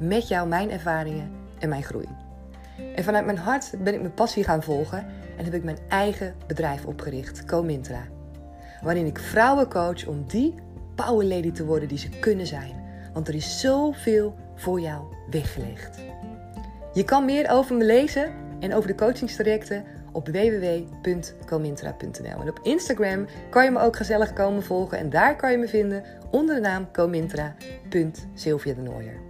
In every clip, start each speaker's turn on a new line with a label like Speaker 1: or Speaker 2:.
Speaker 1: met jou mijn ervaringen en mijn groei. En vanuit mijn hart ben ik mijn passie gaan volgen en heb ik mijn eigen bedrijf opgericht, Comintra. Waarin ik vrouwen coach om die power lady te worden die ze kunnen zijn. Want er is zoveel voor jou weggelegd. Je kan meer over me lezen en over de coachingstrajecten op www.comintra.nl. En op Instagram kan je me ook gezellig komen volgen en daar kan je me vinden onder de naam comintra.sylvia de Nooier.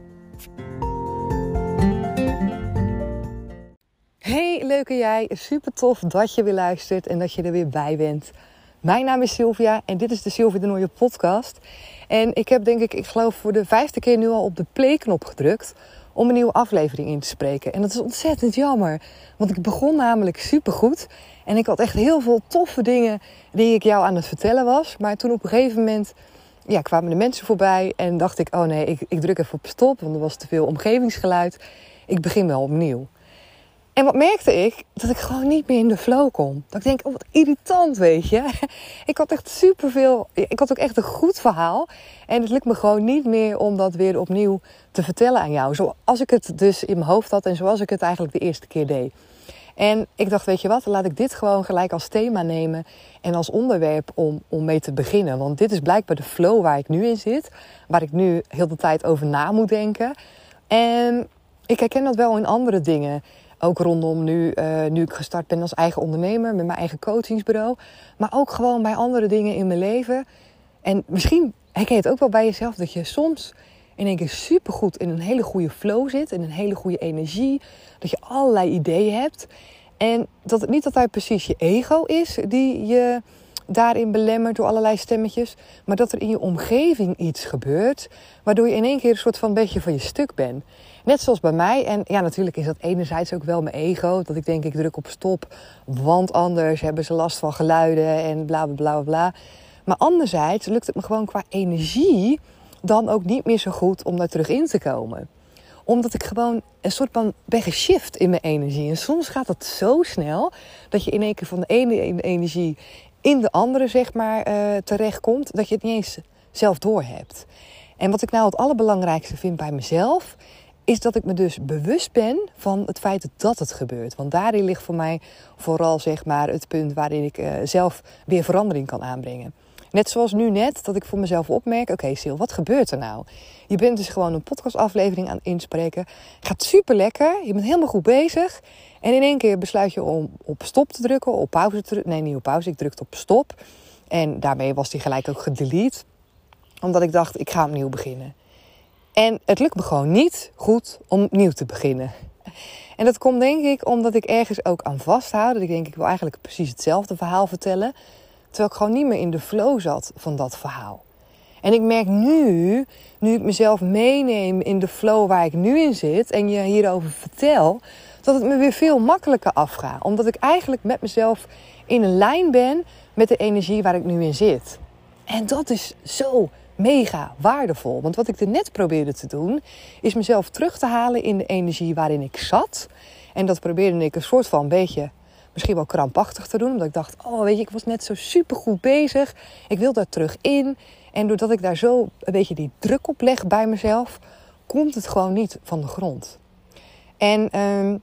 Speaker 1: Hey, leuke jij. Super tof dat je weer luistert en dat je er weer bij bent. Mijn naam is Sylvia en dit is de Sylvia de Nooier podcast. En ik heb denk ik, ik geloof voor de vijfde keer nu al op de play-knop gedrukt om een nieuwe aflevering in te spreken. En dat is ontzettend jammer, want ik begon namelijk supergoed. En ik had echt heel veel toffe dingen die ik jou aan het vertellen was. Maar toen op een gegeven moment ja, kwamen de mensen voorbij en dacht ik, oh nee, ik, ik druk even op stop, want er was te veel omgevingsgeluid. Ik begin wel opnieuw. En wat merkte ik? Dat ik gewoon niet meer in de flow kom. Dat ik denk, oh wat irritant, weet je. Ik had echt superveel... Ik had ook echt een goed verhaal. En het lukt me gewoon niet meer om dat weer opnieuw te vertellen aan jou. Zoals ik het dus in mijn hoofd had en zoals ik het eigenlijk de eerste keer deed. En ik dacht, weet je wat, laat ik dit gewoon gelijk als thema nemen en als onderwerp om, om mee te beginnen. Want dit is blijkbaar de flow waar ik nu in zit, waar ik nu heel de tijd over na moet denken. En ik herken dat wel in andere dingen. Ook rondom nu, uh, nu ik gestart ben als eigen ondernemer met mijn eigen coachingsbureau. Maar ook gewoon bij andere dingen in mijn leven. En misschien herken je het ook wel bij jezelf dat je soms in één keer supergoed in een hele goede flow zit. In een hele goede energie. Dat je allerlei ideeën hebt. En dat het niet altijd precies je ego is die je daarin belemmerd door allerlei stemmetjes. Maar dat er in je omgeving iets gebeurt. Waardoor je in één keer een soort van beetje van je stuk bent. Net zoals bij mij. En ja, natuurlijk is dat enerzijds ook wel mijn ego. Dat ik denk, ik druk op stop. Want anders hebben ze last van geluiden en bla bla bla bla. Maar anderzijds lukt het me gewoon qua energie dan ook niet meer zo goed om daar terug in te komen omdat ik gewoon een soort van ben geshift in mijn energie. En soms gaat dat zo snel dat je in één keer van de ene energie in de andere, zeg maar, uh, terechtkomt, dat je het niet eens zelf doorhebt. En wat ik nou het allerbelangrijkste vind bij mezelf, is dat ik me dus bewust ben van het feit dat het gebeurt. Want daarin ligt voor mij vooral zeg maar, het punt waarin ik uh, zelf weer verandering kan aanbrengen. Net zoals nu net, dat ik voor mezelf opmerk: oké, Sil, wat gebeurt er nou? Je bent dus gewoon een podcastaflevering aan het inspreken. Gaat super lekker. Je bent helemaal goed bezig. En in één keer besluit je om op stop te drukken, op pauze te drukken. Nee, niet op pauze. Ik drukte op stop. En daarmee was die gelijk ook gedelete. Omdat ik dacht, ik ga opnieuw beginnen. En het lukt me gewoon niet goed om opnieuw te beginnen. En dat komt denk ik omdat ik ergens ook aan vasthoud. Dat ik denk, ik wil eigenlijk precies hetzelfde verhaal vertellen. Terwijl ik gewoon niet meer in de flow zat van dat verhaal. En ik merk nu, nu ik mezelf meeneem in de flow waar ik nu in zit en je hierover vertel, dat het me weer veel makkelijker afgaat. Omdat ik eigenlijk met mezelf in een lijn ben met de energie waar ik nu in zit. En dat is zo mega waardevol. Want wat ik er net probeerde te doen, is mezelf terug te halen in de energie waarin ik zat. En dat probeerde ik een soort van beetje misschien wel krampachtig te doen. Omdat ik dacht, oh weet je, ik was net zo super goed bezig. Ik wil daar terug in. En doordat ik daar zo een beetje die druk op leg bij mezelf, komt het gewoon niet van de grond. En uh,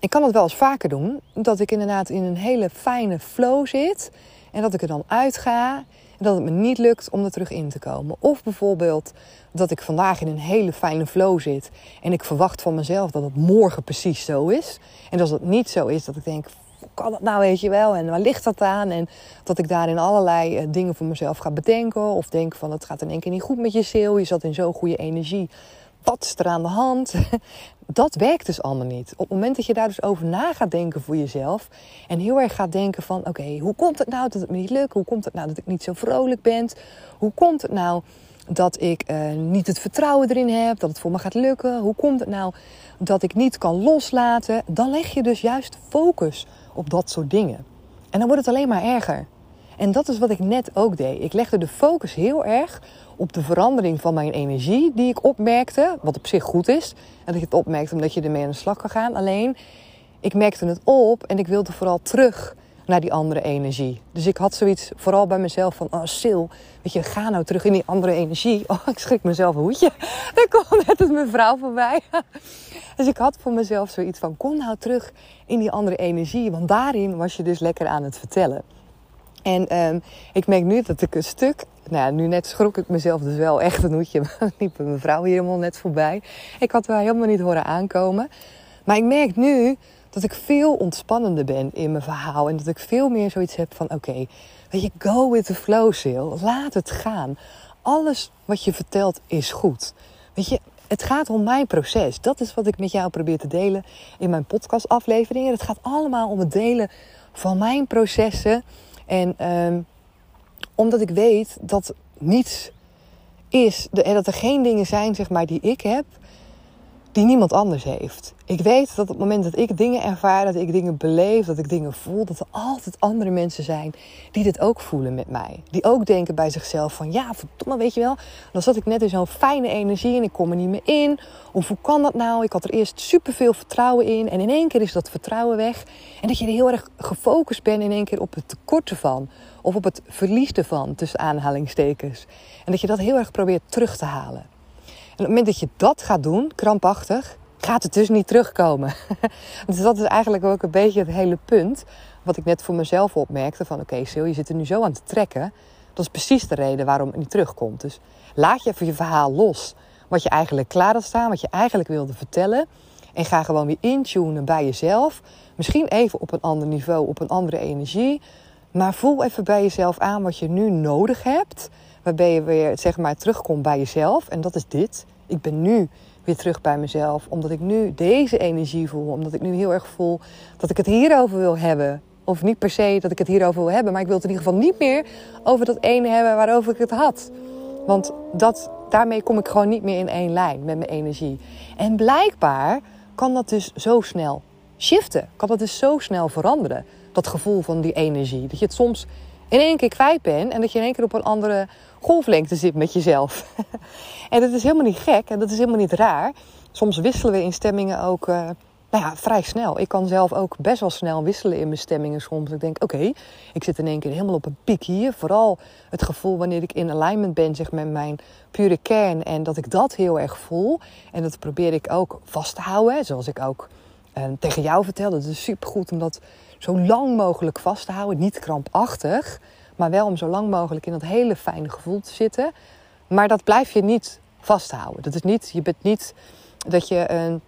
Speaker 1: ik kan het wel eens vaker doen. Dat ik inderdaad in een hele fijne flow zit. En dat ik er dan uitga. En dat het me niet lukt om er terug in te komen. Of bijvoorbeeld dat ik vandaag in een hele fijne flow zit. En ik verwacht van mezelf dat het morgen precies zo is. En als het niet zo is, dat ik denk, hoe kan dat nou, weet je wel? En waar ligt dat aan? En dat ik daarin allerlei uh, dingen voor mezelf ga bedenken. Of denk van, het gaat in één keer niet goed met je ziel. Je zat in zo'n goede energie. Wat is er aan de hand? Dat werkt dus allemaal niet. Op het moment dat je daar dus over na gaat denken voor jezelf. En heel erg gaat denken van, oké, hoe komt het nou dat het me niet lukt? Hoe komt het nou dat ik niet zo vrolijk ben? Hoe komt het nou dat ik uh, niet het vertrouwen erin heb, dat het voor me gaat lukken. Hoe komt het nou dat ik niet kan loslaten? Dan leg je dus juist focus op dat soort dingen. En dan wordt het alleen maar erger. En dat is wat ik net ook deed. Ik legde de focus heel erg op de verandering van mijn energie die ik opmerkte. Wat op zich goed is. En dat je het opmerkt omdat je ermee aan de slag kan gaan. Alleen, ik merkte het op en ik wilde vooral terug naar die andere energie. Dus ik had zoiets vooral bij mezelf van, oh Sil, weet je, ga nou terug in die andere energie. Oh, ik schrik mezelf een hoedje. Daar kwam net een mevrouw voorbij. Dus ik had voor mezelf zoiets van, kom nou terug in die andere energie. Want daarin was je dus lekker aan het vertellen. En um, ik merk nu dat ik een stuk, nou nu net schrok ik mezelf dus wel echt een hoedje. liep een mevrouw hier helemaal net voorbij. Ik had haar helemaal niet horen aankomen. Maar ik merk nu dat ik veel ontspannender ben in mijn verhaal. En dat ik veel meer zoiets heb van: oké, weet je, go with the flow, Sil. Laat het gaan. Alles wat je vertelt is goed. Weet je, het gaat om mijn proces. Dat is wat ik met jou probeer te delen in mijn podcastafleveringen. Het gaat allemaal om het delen van mijn processen. En um, omdat ik weet dat niets is, dat er geen dingen zijn zeg maar, die ik heb die niemand anders heeft. Ik weet dat op het moment dat ik dingen ervaar, dat ik dingen beleef, dat ik dingen voel, dat er altijd andere mensen zijn die dit ook voelen met mij. Die ook denken bij zichzelf van ja, verdomme, weet je wel, dan zat ik net in zo'n fijne energie en ik kom er niet meer in. Of hoe kan dat nou? Ik had er eerst superveel vertrouwen in en in één keer is dat vertrouwen weg. En dat je er heel erg gefocust bent in één keer op het tekort ervan. Of op het verlies ervan, tussen aanhalingstekens. En dat je dat heel erg probeert terug te halen. En op het moment dat je dat gaat doen, krampachtig, gaat het dus niet terugkomen. dus dat is eigenlijk ook een beetje het hele punt. Wat ik net voor mezelf opmerkte: van oké, okay, Sil, je zit er nu zo aan te trekken. Dat is precies de reden waarom het niet terugkomt. Dus laat je even je verhaal los. Wat je eigenlijk klaar had staan, wat je eigenlijk wilde vertellen. En ga gewoon weer intunen bij jezelf. Misschien even op een ander niveau, op een andere energie. Maar voel even bij jezelf aan wat je nu nodig hebt. Waarbij je weer zeg maar terugkomt bij jezelf. En dat is dit. Ik ben nu weer terug bij mezelf. Omdat ik nu deze energie voel. Omdat ik nu heel erg voel dat ik het hierover wil hebben. Of niet per se dat ik het hierover wil hebben. Maar ik wil het in ieder geval niet meer over dat ene hebben waarover ik het had. Want dat, daarmee kom ik gewoon niet meer in één lijn met mijn energie. En blijkbaar kan dat dus zo snel shiften. Kan dat dus zo snel veranderen. Dat gevoel van die energie. Dat je het soms in één keer kwijt bent. En dat je in één keer op een andere golflengte zit met jezelf. en dat is helemaal niet gek en dat is helemaal niet raar. Soms wisselen we in stemmingen ook uh, nou ja, vrij snel. Ik kan zelf ook best wel snel wisselen in mijn stemmingen soms. Ik denk, oké, ik zit in één keer helemaal op een piek hier. Vooral het gevoel wanneer ik in alignment ben zeg, met mijn pure kern. En dat ik dat heel erg voel. En dat probeer ik ook vast te houden. Zoals ik ook uh, tegen jou vertelde. Het is supergoed om dat zo lang mogelijk vast te houden. Niet krampachtig. Maar wel om zo lang mogelijk in dat hele fijne gevoel te zitten. Maar dat blijf je niet vasthouden. Dat is niet, je bent niet dat je een,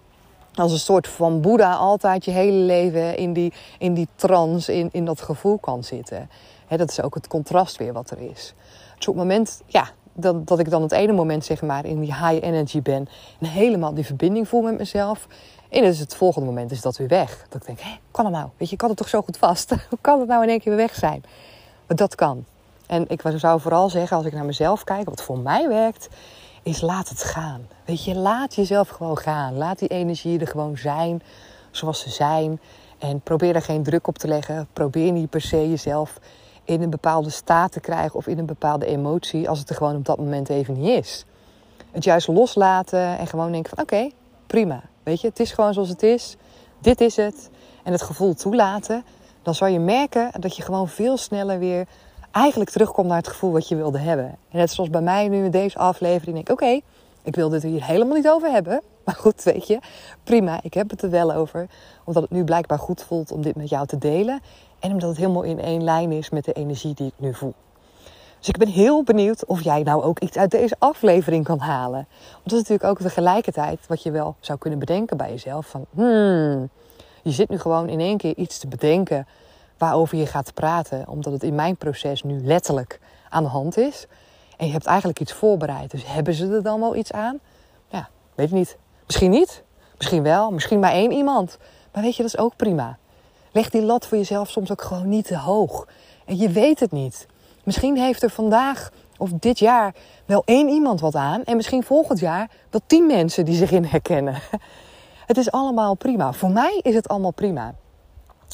Speaker 1: als een soort van Boeddha altijd je hele leven in die, in die trance, in, in dat gevoel kan zitten. dat is ook het contrast weer wat er is. Dus op het moment, ja, dat, dat ik dan het ene moment zeg maar in die high energy ben en helemaal die verbinding voel met mezelf. En dus het volgende moment is dat weer weg. Dat ik denk, hé, kan het nou? Weet je, ik had het toch zo goed vast? Hoe kan het nou in één keer weer weg zijn? Dat kan. En ik zou vooral zeggen, als ik naar mezelf kijk, wat voor mij werkt, is laat het gaan. Weet je, laat jezelf gewoon gaan. Laat die energie er gewoon zijn zoals ze zijn. En probeer er geen druk op te leggen. Probeer niet per se jezelf in een bepaalde staat te krijgen of in een bepaalde emotie als het er gewoon op dat moment even niet is. Het juist loslaten en gewoon denken van oké, prima. Weet je, het is gewoon zoals het is. Dit is het. En het gevoel toelaten dan zal je merken dat je gewoon veel sneller weer eigenlijk terugkomt naar het gevoel wat je wilde hebben. En net zoals bij mij nu in deze aflevering denk ik, oké, ik wil dit hier helemaal niet over hebben. Maar goed, weet je, prima, ik heb het er wel over. Omdat het nu blijkbaar goed voelt om dit met jou te delen. En omdat het helemaal in één lijn is met de energie die ik nu voel. Dus ik ben heel benieuwd of jij nou ook iets uit deze aflevering kan halen. Want dat is natuurlijk ook tegelijkertijd wat je wel zou kunnen bedenken bij jezelf. Van, hmm, je zit nu gewoon in één keer iets te bedenken waarover je gaat praten, omdat het in mijn proces nu letterlijk aan de hand is. En je hebt eigenlijk iets voorbereid. Dus hebben ze er dan wel iets aan? Ja, weet ik niet. Misschien niet. Misschien wel. Misschien maar één iemand. Maar weet je, dat is ook prima. Leg die lat voor jezelf soms ook gewoon niet te hoog. En je weet het niet. Misschien heeft er vandaag of dit jaar wel één iemand wat aan. En misschien volgend jaar wel tien mensen die zich in herkennen. Het is allemaal prima. Voor mij is het allemaal prima.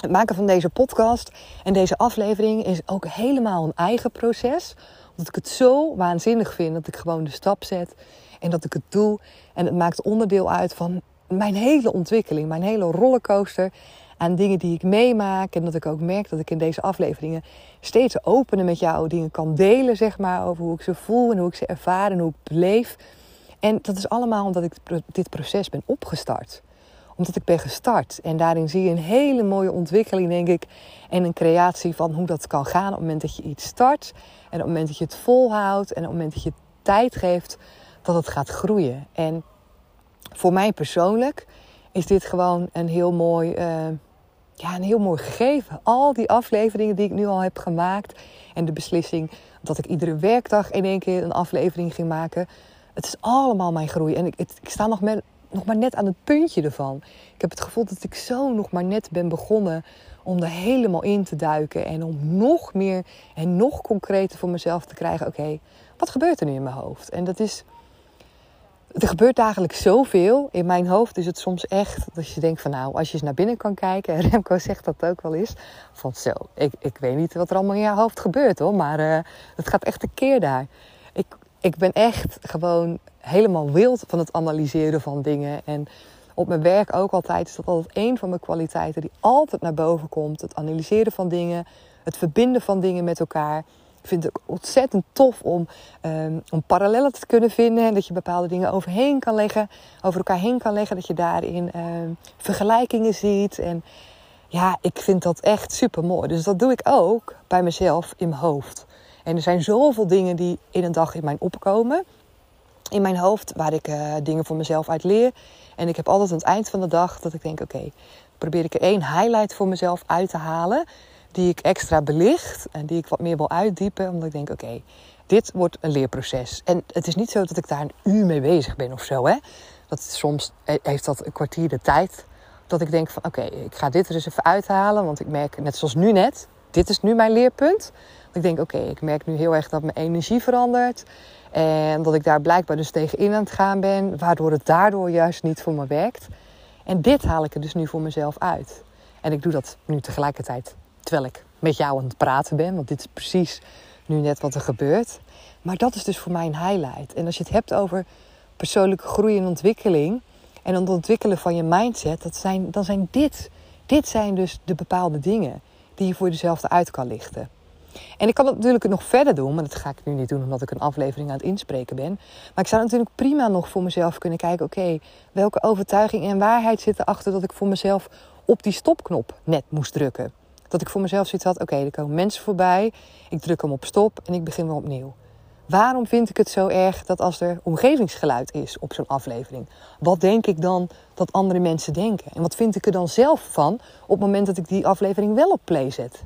Speaker 1: Het maken van deze podcast en deze aflevering is ook helemaal een eigen proces. Omdat ik het zo waanzinnig vind dat ik gewoon de stap zet en dat ik het doe. En het maakt onderdeel uit van mijn hele ontwikkeling, mijn hele rollercoaster aan dingen die ik meemaak. En dat ik ook merk dat ik in deze afleveringen steeds opener met jou dingen kan delen, zeg maar, over hoe ik ze voel en hoe ik ze ervaar en hoe ik beleef. En dat is allemaal omdat ik dit proces ben opgestart. Omdat ik ben gestart. En daarin zie je een hele mooie ontwikkeling, denk ik. En een creatie van hoe dat kan gaan op het moment dat je iets start. En op het moment dat je het volhoudt. En op het moment dat je tijd geeft, dat het gaat groeien. En voor mij persoonlijk is dit gewoon een heel mooi, uh, ja, een heel mooi gegeven. Al die afleveringen die ik nu al heb gemaakt. En de beslissing dat ik iedere werkdag in één keer een aflevering ging maken. Het is allemaal mijn groei. En ik, ik sta nog, nog maar net aan het puntje ervan. Ik heb het gevoel dat ik zo nog maar net ben begonnen om er helemaal in te duiken. En om nog meer en nog concreter voor mezelf te krijgen. Oké, wat gebeurt er nu in mijn hoofd? En dat is er gebeurt dagelijks zoveel. In mijn hoofd is het soms echt dat je denkt van nou, als je eens naar binnen kan kijken. En Remco zegt dat ook wel eens. Van zo, ik, ik weet niet wat er allemaal in jouw hoofd gebeurt hoor. Maar uh, het gaat echt een keer daar. Ik, ben echt gewoon helemaal wild van het analyseren van dingen. En op mijn werk ook altijd is dat altijd één van mijn kwaliteiten die altijd naar boven komt. Het analyseren van dingen. Het verbinden van dingen met elkaar. Ik vind het ontzettend tof om, um, om parallellen te kunnen vinden. En dat je bepaalde dingen overheen kan leggen, over elkaar heen kan leggen. Dat je daarin um, vergelijkingen ziet. En ja, ik vind dat echt super mooi. Dus dat doe ik ook bij mezelf in mijn hoofd. En er zijn zoveel dingen die in een dag in mijn opkomen. In mijn hoofd, waar ik uh, dingen voor mezelf uit leer. En ik heb altijd aan het eind van de dag dat ik denk: oké, probeer ik er één highlight voor mezelf uit te halen die ik extra belicht en die ik wat meer wil uitdiepen. Omdat ik denk, oké, dit wordt een leerproces. En het is niet zo dat ik daar een uur mee bezig ben of zo. Hè? Dat soms heeft dat een kwartier de tijd. Dat ik denk van, oké, ik ga dit er eens even uithalen. Want ik merk, net zoals nu net, dit is nu mijn leerpunt. Ik denk, oké, ik merk nu heel erg dat mijn energie verandert. En dat ik daar blijkbaar dus tegenin aan het gaan ben. Waardoor het daardoor juist niet voor me werkt. En dit haal ik er dus nu voor mezelf uit. En ik doe dat nu tegelijkertijd terwijl ik met jou aan het praten ben. Want dit is precies nu net wat er gebeurt. Maar dat is dus voor mij een highlight. En als je het hebt over persoonlijke groei en ontwikkeling. En het ontwikkelen van je mindset. Dat zijn, dan zijn dit, dit zijn dus de bepaalde dingen die je voor jezelf eruit kan lichten. En ik kan het natuurlijk nog verder doen, maar dat ga ik nu niet doen omdat ik een aflevering aan het inspreken ben. Maar ik zou natuurlijk prima nog voor mezelf kunnen kijken: oké, welke overtuiging en waarheid zit erachter dat ik voor mezelf op die stopknop net moest drukken? Dat ik voor mezelf zoiets had: oké, er komen mensen voorbij. Ik druk hem op stop en ik begin weer opnieuw. Waarom vind ik het zo erg dat als er omgevingsgeluid is op zo'n aflevering, wat denk ik dan dat andere mensen denken? En wat vind ik er dan zelf van op het moment dat ik die aflevering wel op play zet?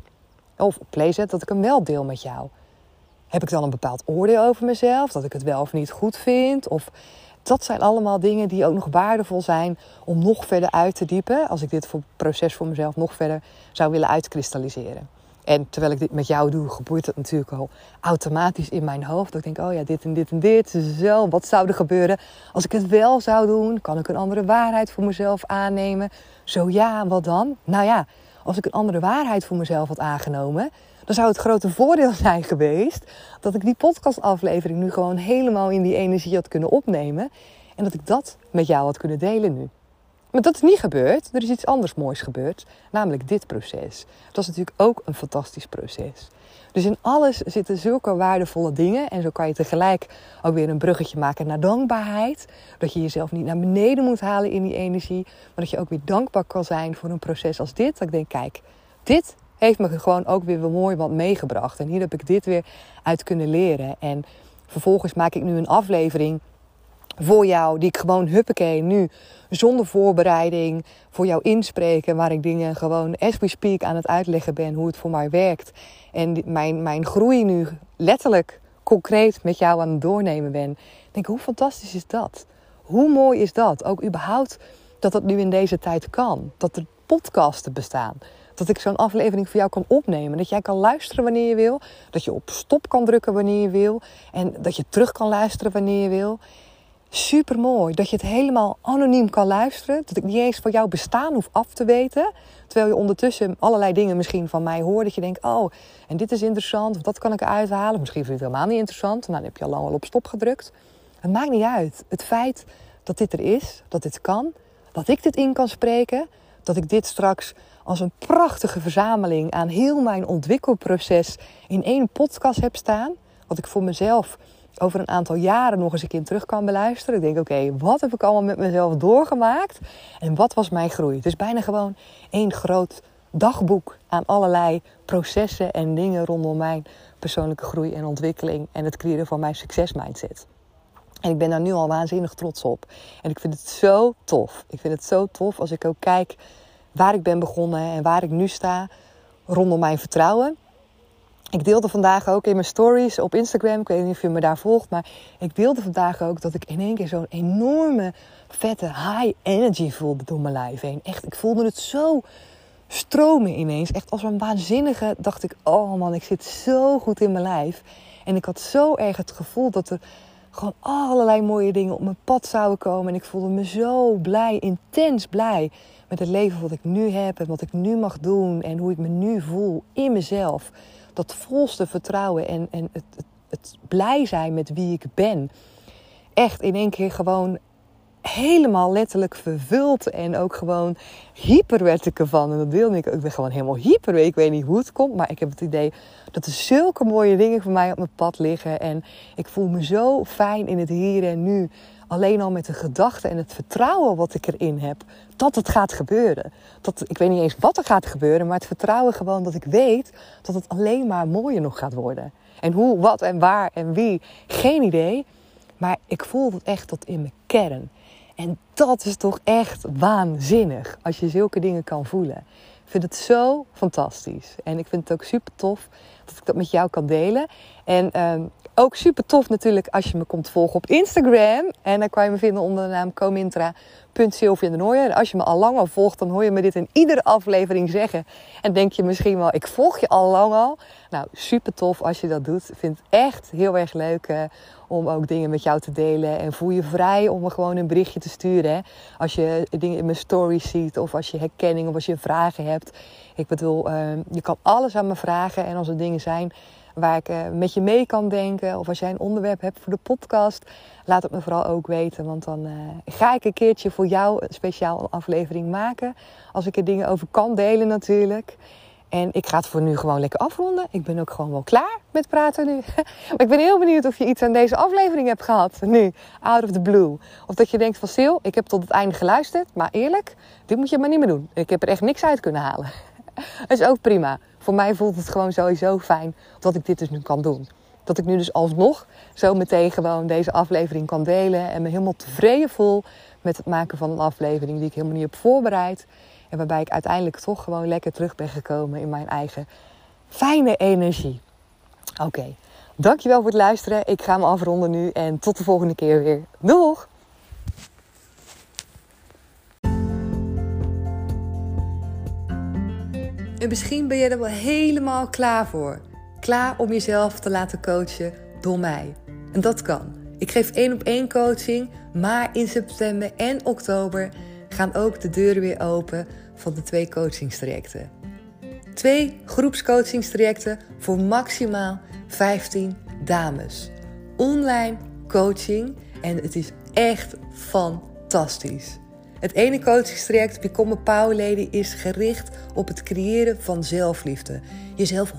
Speaker 1: Of op dat ik hem wel deel met jou? Heb ik dan een bepaald oordeel over mezelf? Dat ik het wel of niet goed vind? Of dat zijn allemaal dingen die ook nog waardevol zijn om nog verder uit te diepen. Als ik dit voor proces voor mezelf nog verder zou willen uitkristalliseren. En terwijl ik dit met jou doe, gebeurt het natuurlijk al automatisch in mijn hoofd. Dat ik denk, oh ja, dit en dit en dit. Zo, wat zou er gebeuren als ik het wel zou doen? Kan ik een andere waarheid voor mezelf aannemen? Zo ja, wat dan? Nou ja, als ik een andere waarheid voor mezelf had aangenomen, dan zou het grote voordeel zijn geweest dat ik die podcastaflevering nu gewoon helemaal in die energie had kunnen opnemen. En dat ik dat met jou had kunnen delen nu. Maar dat is niet gebeurd. Er is iets anders moois gebeurd. Namelijk dit proces. Het was natuurlijk ook een fantastisch proces. Dus in alles zitten zulke waardevolle dingen. En zo kan je tegelijk ook weer een bruggetje maken naar dankbaarheid. Dat je jezelf niet naar beneden moet halen in die energie. Maar dat je ook weer dankbaar kan zijn voor een proces als dit. Dat ik denk, kijk, dit heeft me gewoon ook weer mooi wat meegebracht. En hier heb ik dit weer uit kunnen leren. En vervolgens maak ik nu een aflevering voor jou, die ik gewoon huppakee nu zonder voorbereiding voor jou inspreken. Waar ik dingen gewoon as we speak aan het uitleggen ben hoe het voor mij werkt. En mijn, mijn groei nu letterlijk concreet met jou aan het doornemen ben. Ik denk, hoe fantastisch is dat? Hoe mooi is dat? Ook überhaupt dat dat nu in deze tijd kan. Dat er podcasten bestaan dat ik zo'n aflevering voor jou kan opnemen. Dat jij kan luisteren wanneer je wil. Dat je op stop kan drukken wanneer je wil. En dat je terug kan luisteren wanneer je wil. Super mooi. Dat je het helemaal anoniem kan luisteren. Dat ik niet eens van jouw bestaan hoef af te weten. Terwijl je ondertussen allerlei dingen misschien van mij hoort. Dat je denkt, oh, en dit is interessant. Of dat kan ik eruit halen. Misschien vind je het helemaal niet interessant. Nou, dan heb je al lang al op stop gedrukt. Het maakt niet uit. Het feit dat dit er is, dat dit kan, dat ik dit in kan spreken, dat ik dit straks als een prachtige verzameling aan heel mijn ontwikkelproces in één podcast heb staan. Wat ik voor mezelf over een aantal jaren nog eens een keer terug kan beluisteren. Ik denk, oké, wat heb ik allemaal met mezelf doorgemaakt? En wat was mijn groei? Het is bijna gewoon één groot dagboek aan allerlei processen en dingen rondom mijn persoonlijke groei en ontwikkeling en het creëren van mijn succesmindset. En ik ben daar nu al waanzinnig trots op. En ik vind het zo tof. Ik vind het zo tof als ik ook kijk waar ik ben begonnen en waar ik nu sta rondom mijn vertrouwen. Ik deelde vandaag ook in mijn stories op Instagram, ik weet niet of je me daar volgt, maar ik deelde vandaag ook dat ik in één keer zo'n enorme, vette high energy voelde door mijn lijf heen. Echt, ik voelde het zo stromen ineens. Echt als een waanzinnige, dacht ik, oh man, ik zit zo goed in mijn lijf. En ik had zo erg het gevoel dat er gewoon allerlei mooie dingen op mijn pad zouden komen. En ik voelde me zo blij, intens blij met het leven wat ik nu heb en wat ik nu mag doen en hoe ik me nu voel in mezelf. Dat volste vertrouwen en, en het, het, blij zijn met wie ik ben. Echt in één keer gewoon helemaal letterlijk vervuld en ook gewoon hyper werd ik ervan. En dat wilde ik. Ik ben gewoon helemaal hyper. Ik weet niet hoe het komt, maar ik heb het idee dat er zulke mooie dingen voor mij op mijn pad liggen. En ik voel me zo fijn in het hier en nu. Alleen al met de gedachten en het vertrouwen wat ik erin heb, dat het gaat gebeuren. Dat, ik weet niet eens wat er gaat gebeuren, maar het vertrouwen gewoon dat ik weet dat het alleen maar mooier nog gaat worden. En hoe, wat en waar en wie, geen idee. Maar ik voel het echt tot in mijn kern. En dat is toch echt waanzinnig als je zulke dingen kan voelen. Ik vind het zo fantastisch. En ik vind het ook super tof dat ik dat met jou kan delen. En ehm, ook super tof natuurlijk als je me komt volgen op Instagram. En dan kan je me vinden onder de naam comintra.sylvia de Nooijer. En als je me al lang al volgt, dan hoor je me dit in iedere aflevering zeggen. En denk je misschien wel, ik volg je al lang al. Nou, super tof als je dat doet. Ik vind het echt heel erg leuk uh, om ook dingen met jou te delen. En voel je vrij om me gewoon een berichtje te sturen. Hè? Als je dingen in mijn stories ziet of als je herkenning of als je vragen hebt. Ik bedoel, uh, je kan alles aan me vragen. En als er dingen zijn waar ik uh, met je mee kan denken. Of als jij een onderwerp hebt voor de podcast, laat het me vooral ook weten. Want dan uh, ga ik een keertje voor jou een speciaal aflevering maken. Als ik er dingen over kan delen natuurlijk. En ik ga het voor nu gewoon lekker afronden. Ik ben ook gewoon wel klaar met praten nu. Maar ik ben heel benieuwd of je iets aan deze aflevering hebt gehad. Nu, out of the blue. Of dat je denkt van Sil, ik heb tot het einde geluisterd. Maar eerlijk, dit moet je maar niet meer doen. Ik heb er echt niks uit kunnen halen. Dat is ook prima. Voor mij voelt het gewoon sowieso fijn dat ik dit dus nu kan doen. Dat ik nu dus alsnog zo meteen gewoon deze aflevering kan delen. En me helemaal tevreden voel met het maken van een aflevering die ik helemaal niet heb voorbereid. En waarbij ik uiteindelijk toch gewoon lekker terug ben gekomen in mijn eigen fijne energie. Oké, dankjewel voor het luisteren. Ik ga me afronden nu en tot de volgende keer weer. Doeg! En misschien ben je er wel helemaal klaar voor. Klaar om jezelf te laten coachen door mij. En dat kan. Ik geef één op één coaching, maar in september en oktober gaan ook de deuren weer open van de twee coachingstrajecten. Twee groepscoachingstrajecten voor maximaal 15 dames. Online coaching en het is echt fantastisch. Het ene coachingstraject Become a Power Lady is gericht op het creëren van zelfliefde. Jezelf 100%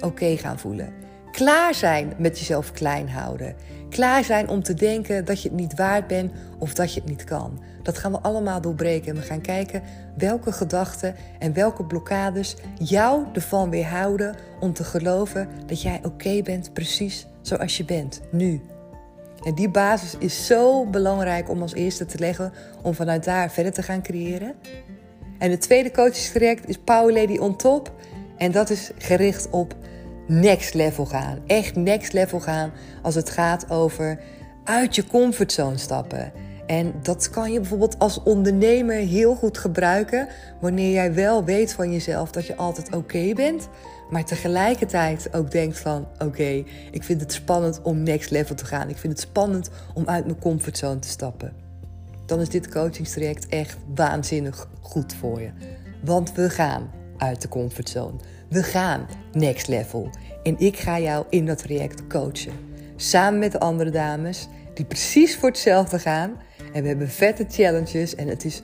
Speaker 1: oké gaan voelen. Klaar zijn met jezelf klein houden. Klaar zijn om te denken dat je het niet waard bent of dat je het niet kan. Dat gaan we allemaal doorbreken. En we gaan kijken welke gedachten en welke blokkades jou ervan weerhouden om te geloven dat jij oké bent precies zoals je bent, nu. En die basis is zo belangrijk om als eerste te leggen om vanuit daar verder te gaan creëren. En het tweede coachingstraject is Power Lady on Top. En dat is gericht op next level gaan. Echt next level gaan als het gaat over uit je comfortzone stappen. En dat kan je bijvoorbeeld als ondernemer heel goed gebruiken wanneer jij wel weet van jezelf dat je altijd oké bent, maar tegelijkertijd ook denkt van oké, ik vind het spannend om next level te gaan. Ik vind het spannend om uit mijn comfortzone te stappen. Dan is dit coachingstraject echt waanzinnig goed voor je. Want we gaan uit de comfortzone. We gaan next level. En ik ga jou in dat traject coachen. Samen met de andere dames die precies voor hetzelfde gaan. En we hebben vette challenges en het is,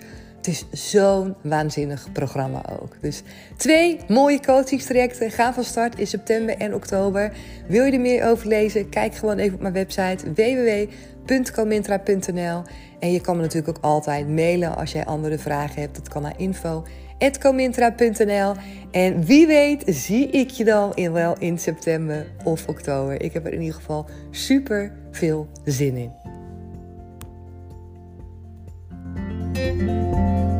Speaker 1: het is zo'n waanzinnig programma ook. Dus twee mooie coachingstrajecten gaan van start in september en oktober. Wil je er meer over lezen? Kijk gewoon even op mijn website www.comintra.nl En je kan me natuurlijk ook altijd mailen als jij andere vragen hebt. Dat kan naar info.comintra.nl En wie weet zie ik je dan in, wel in september of oktober. Ik heb er in ieder geval super veel zin in. Música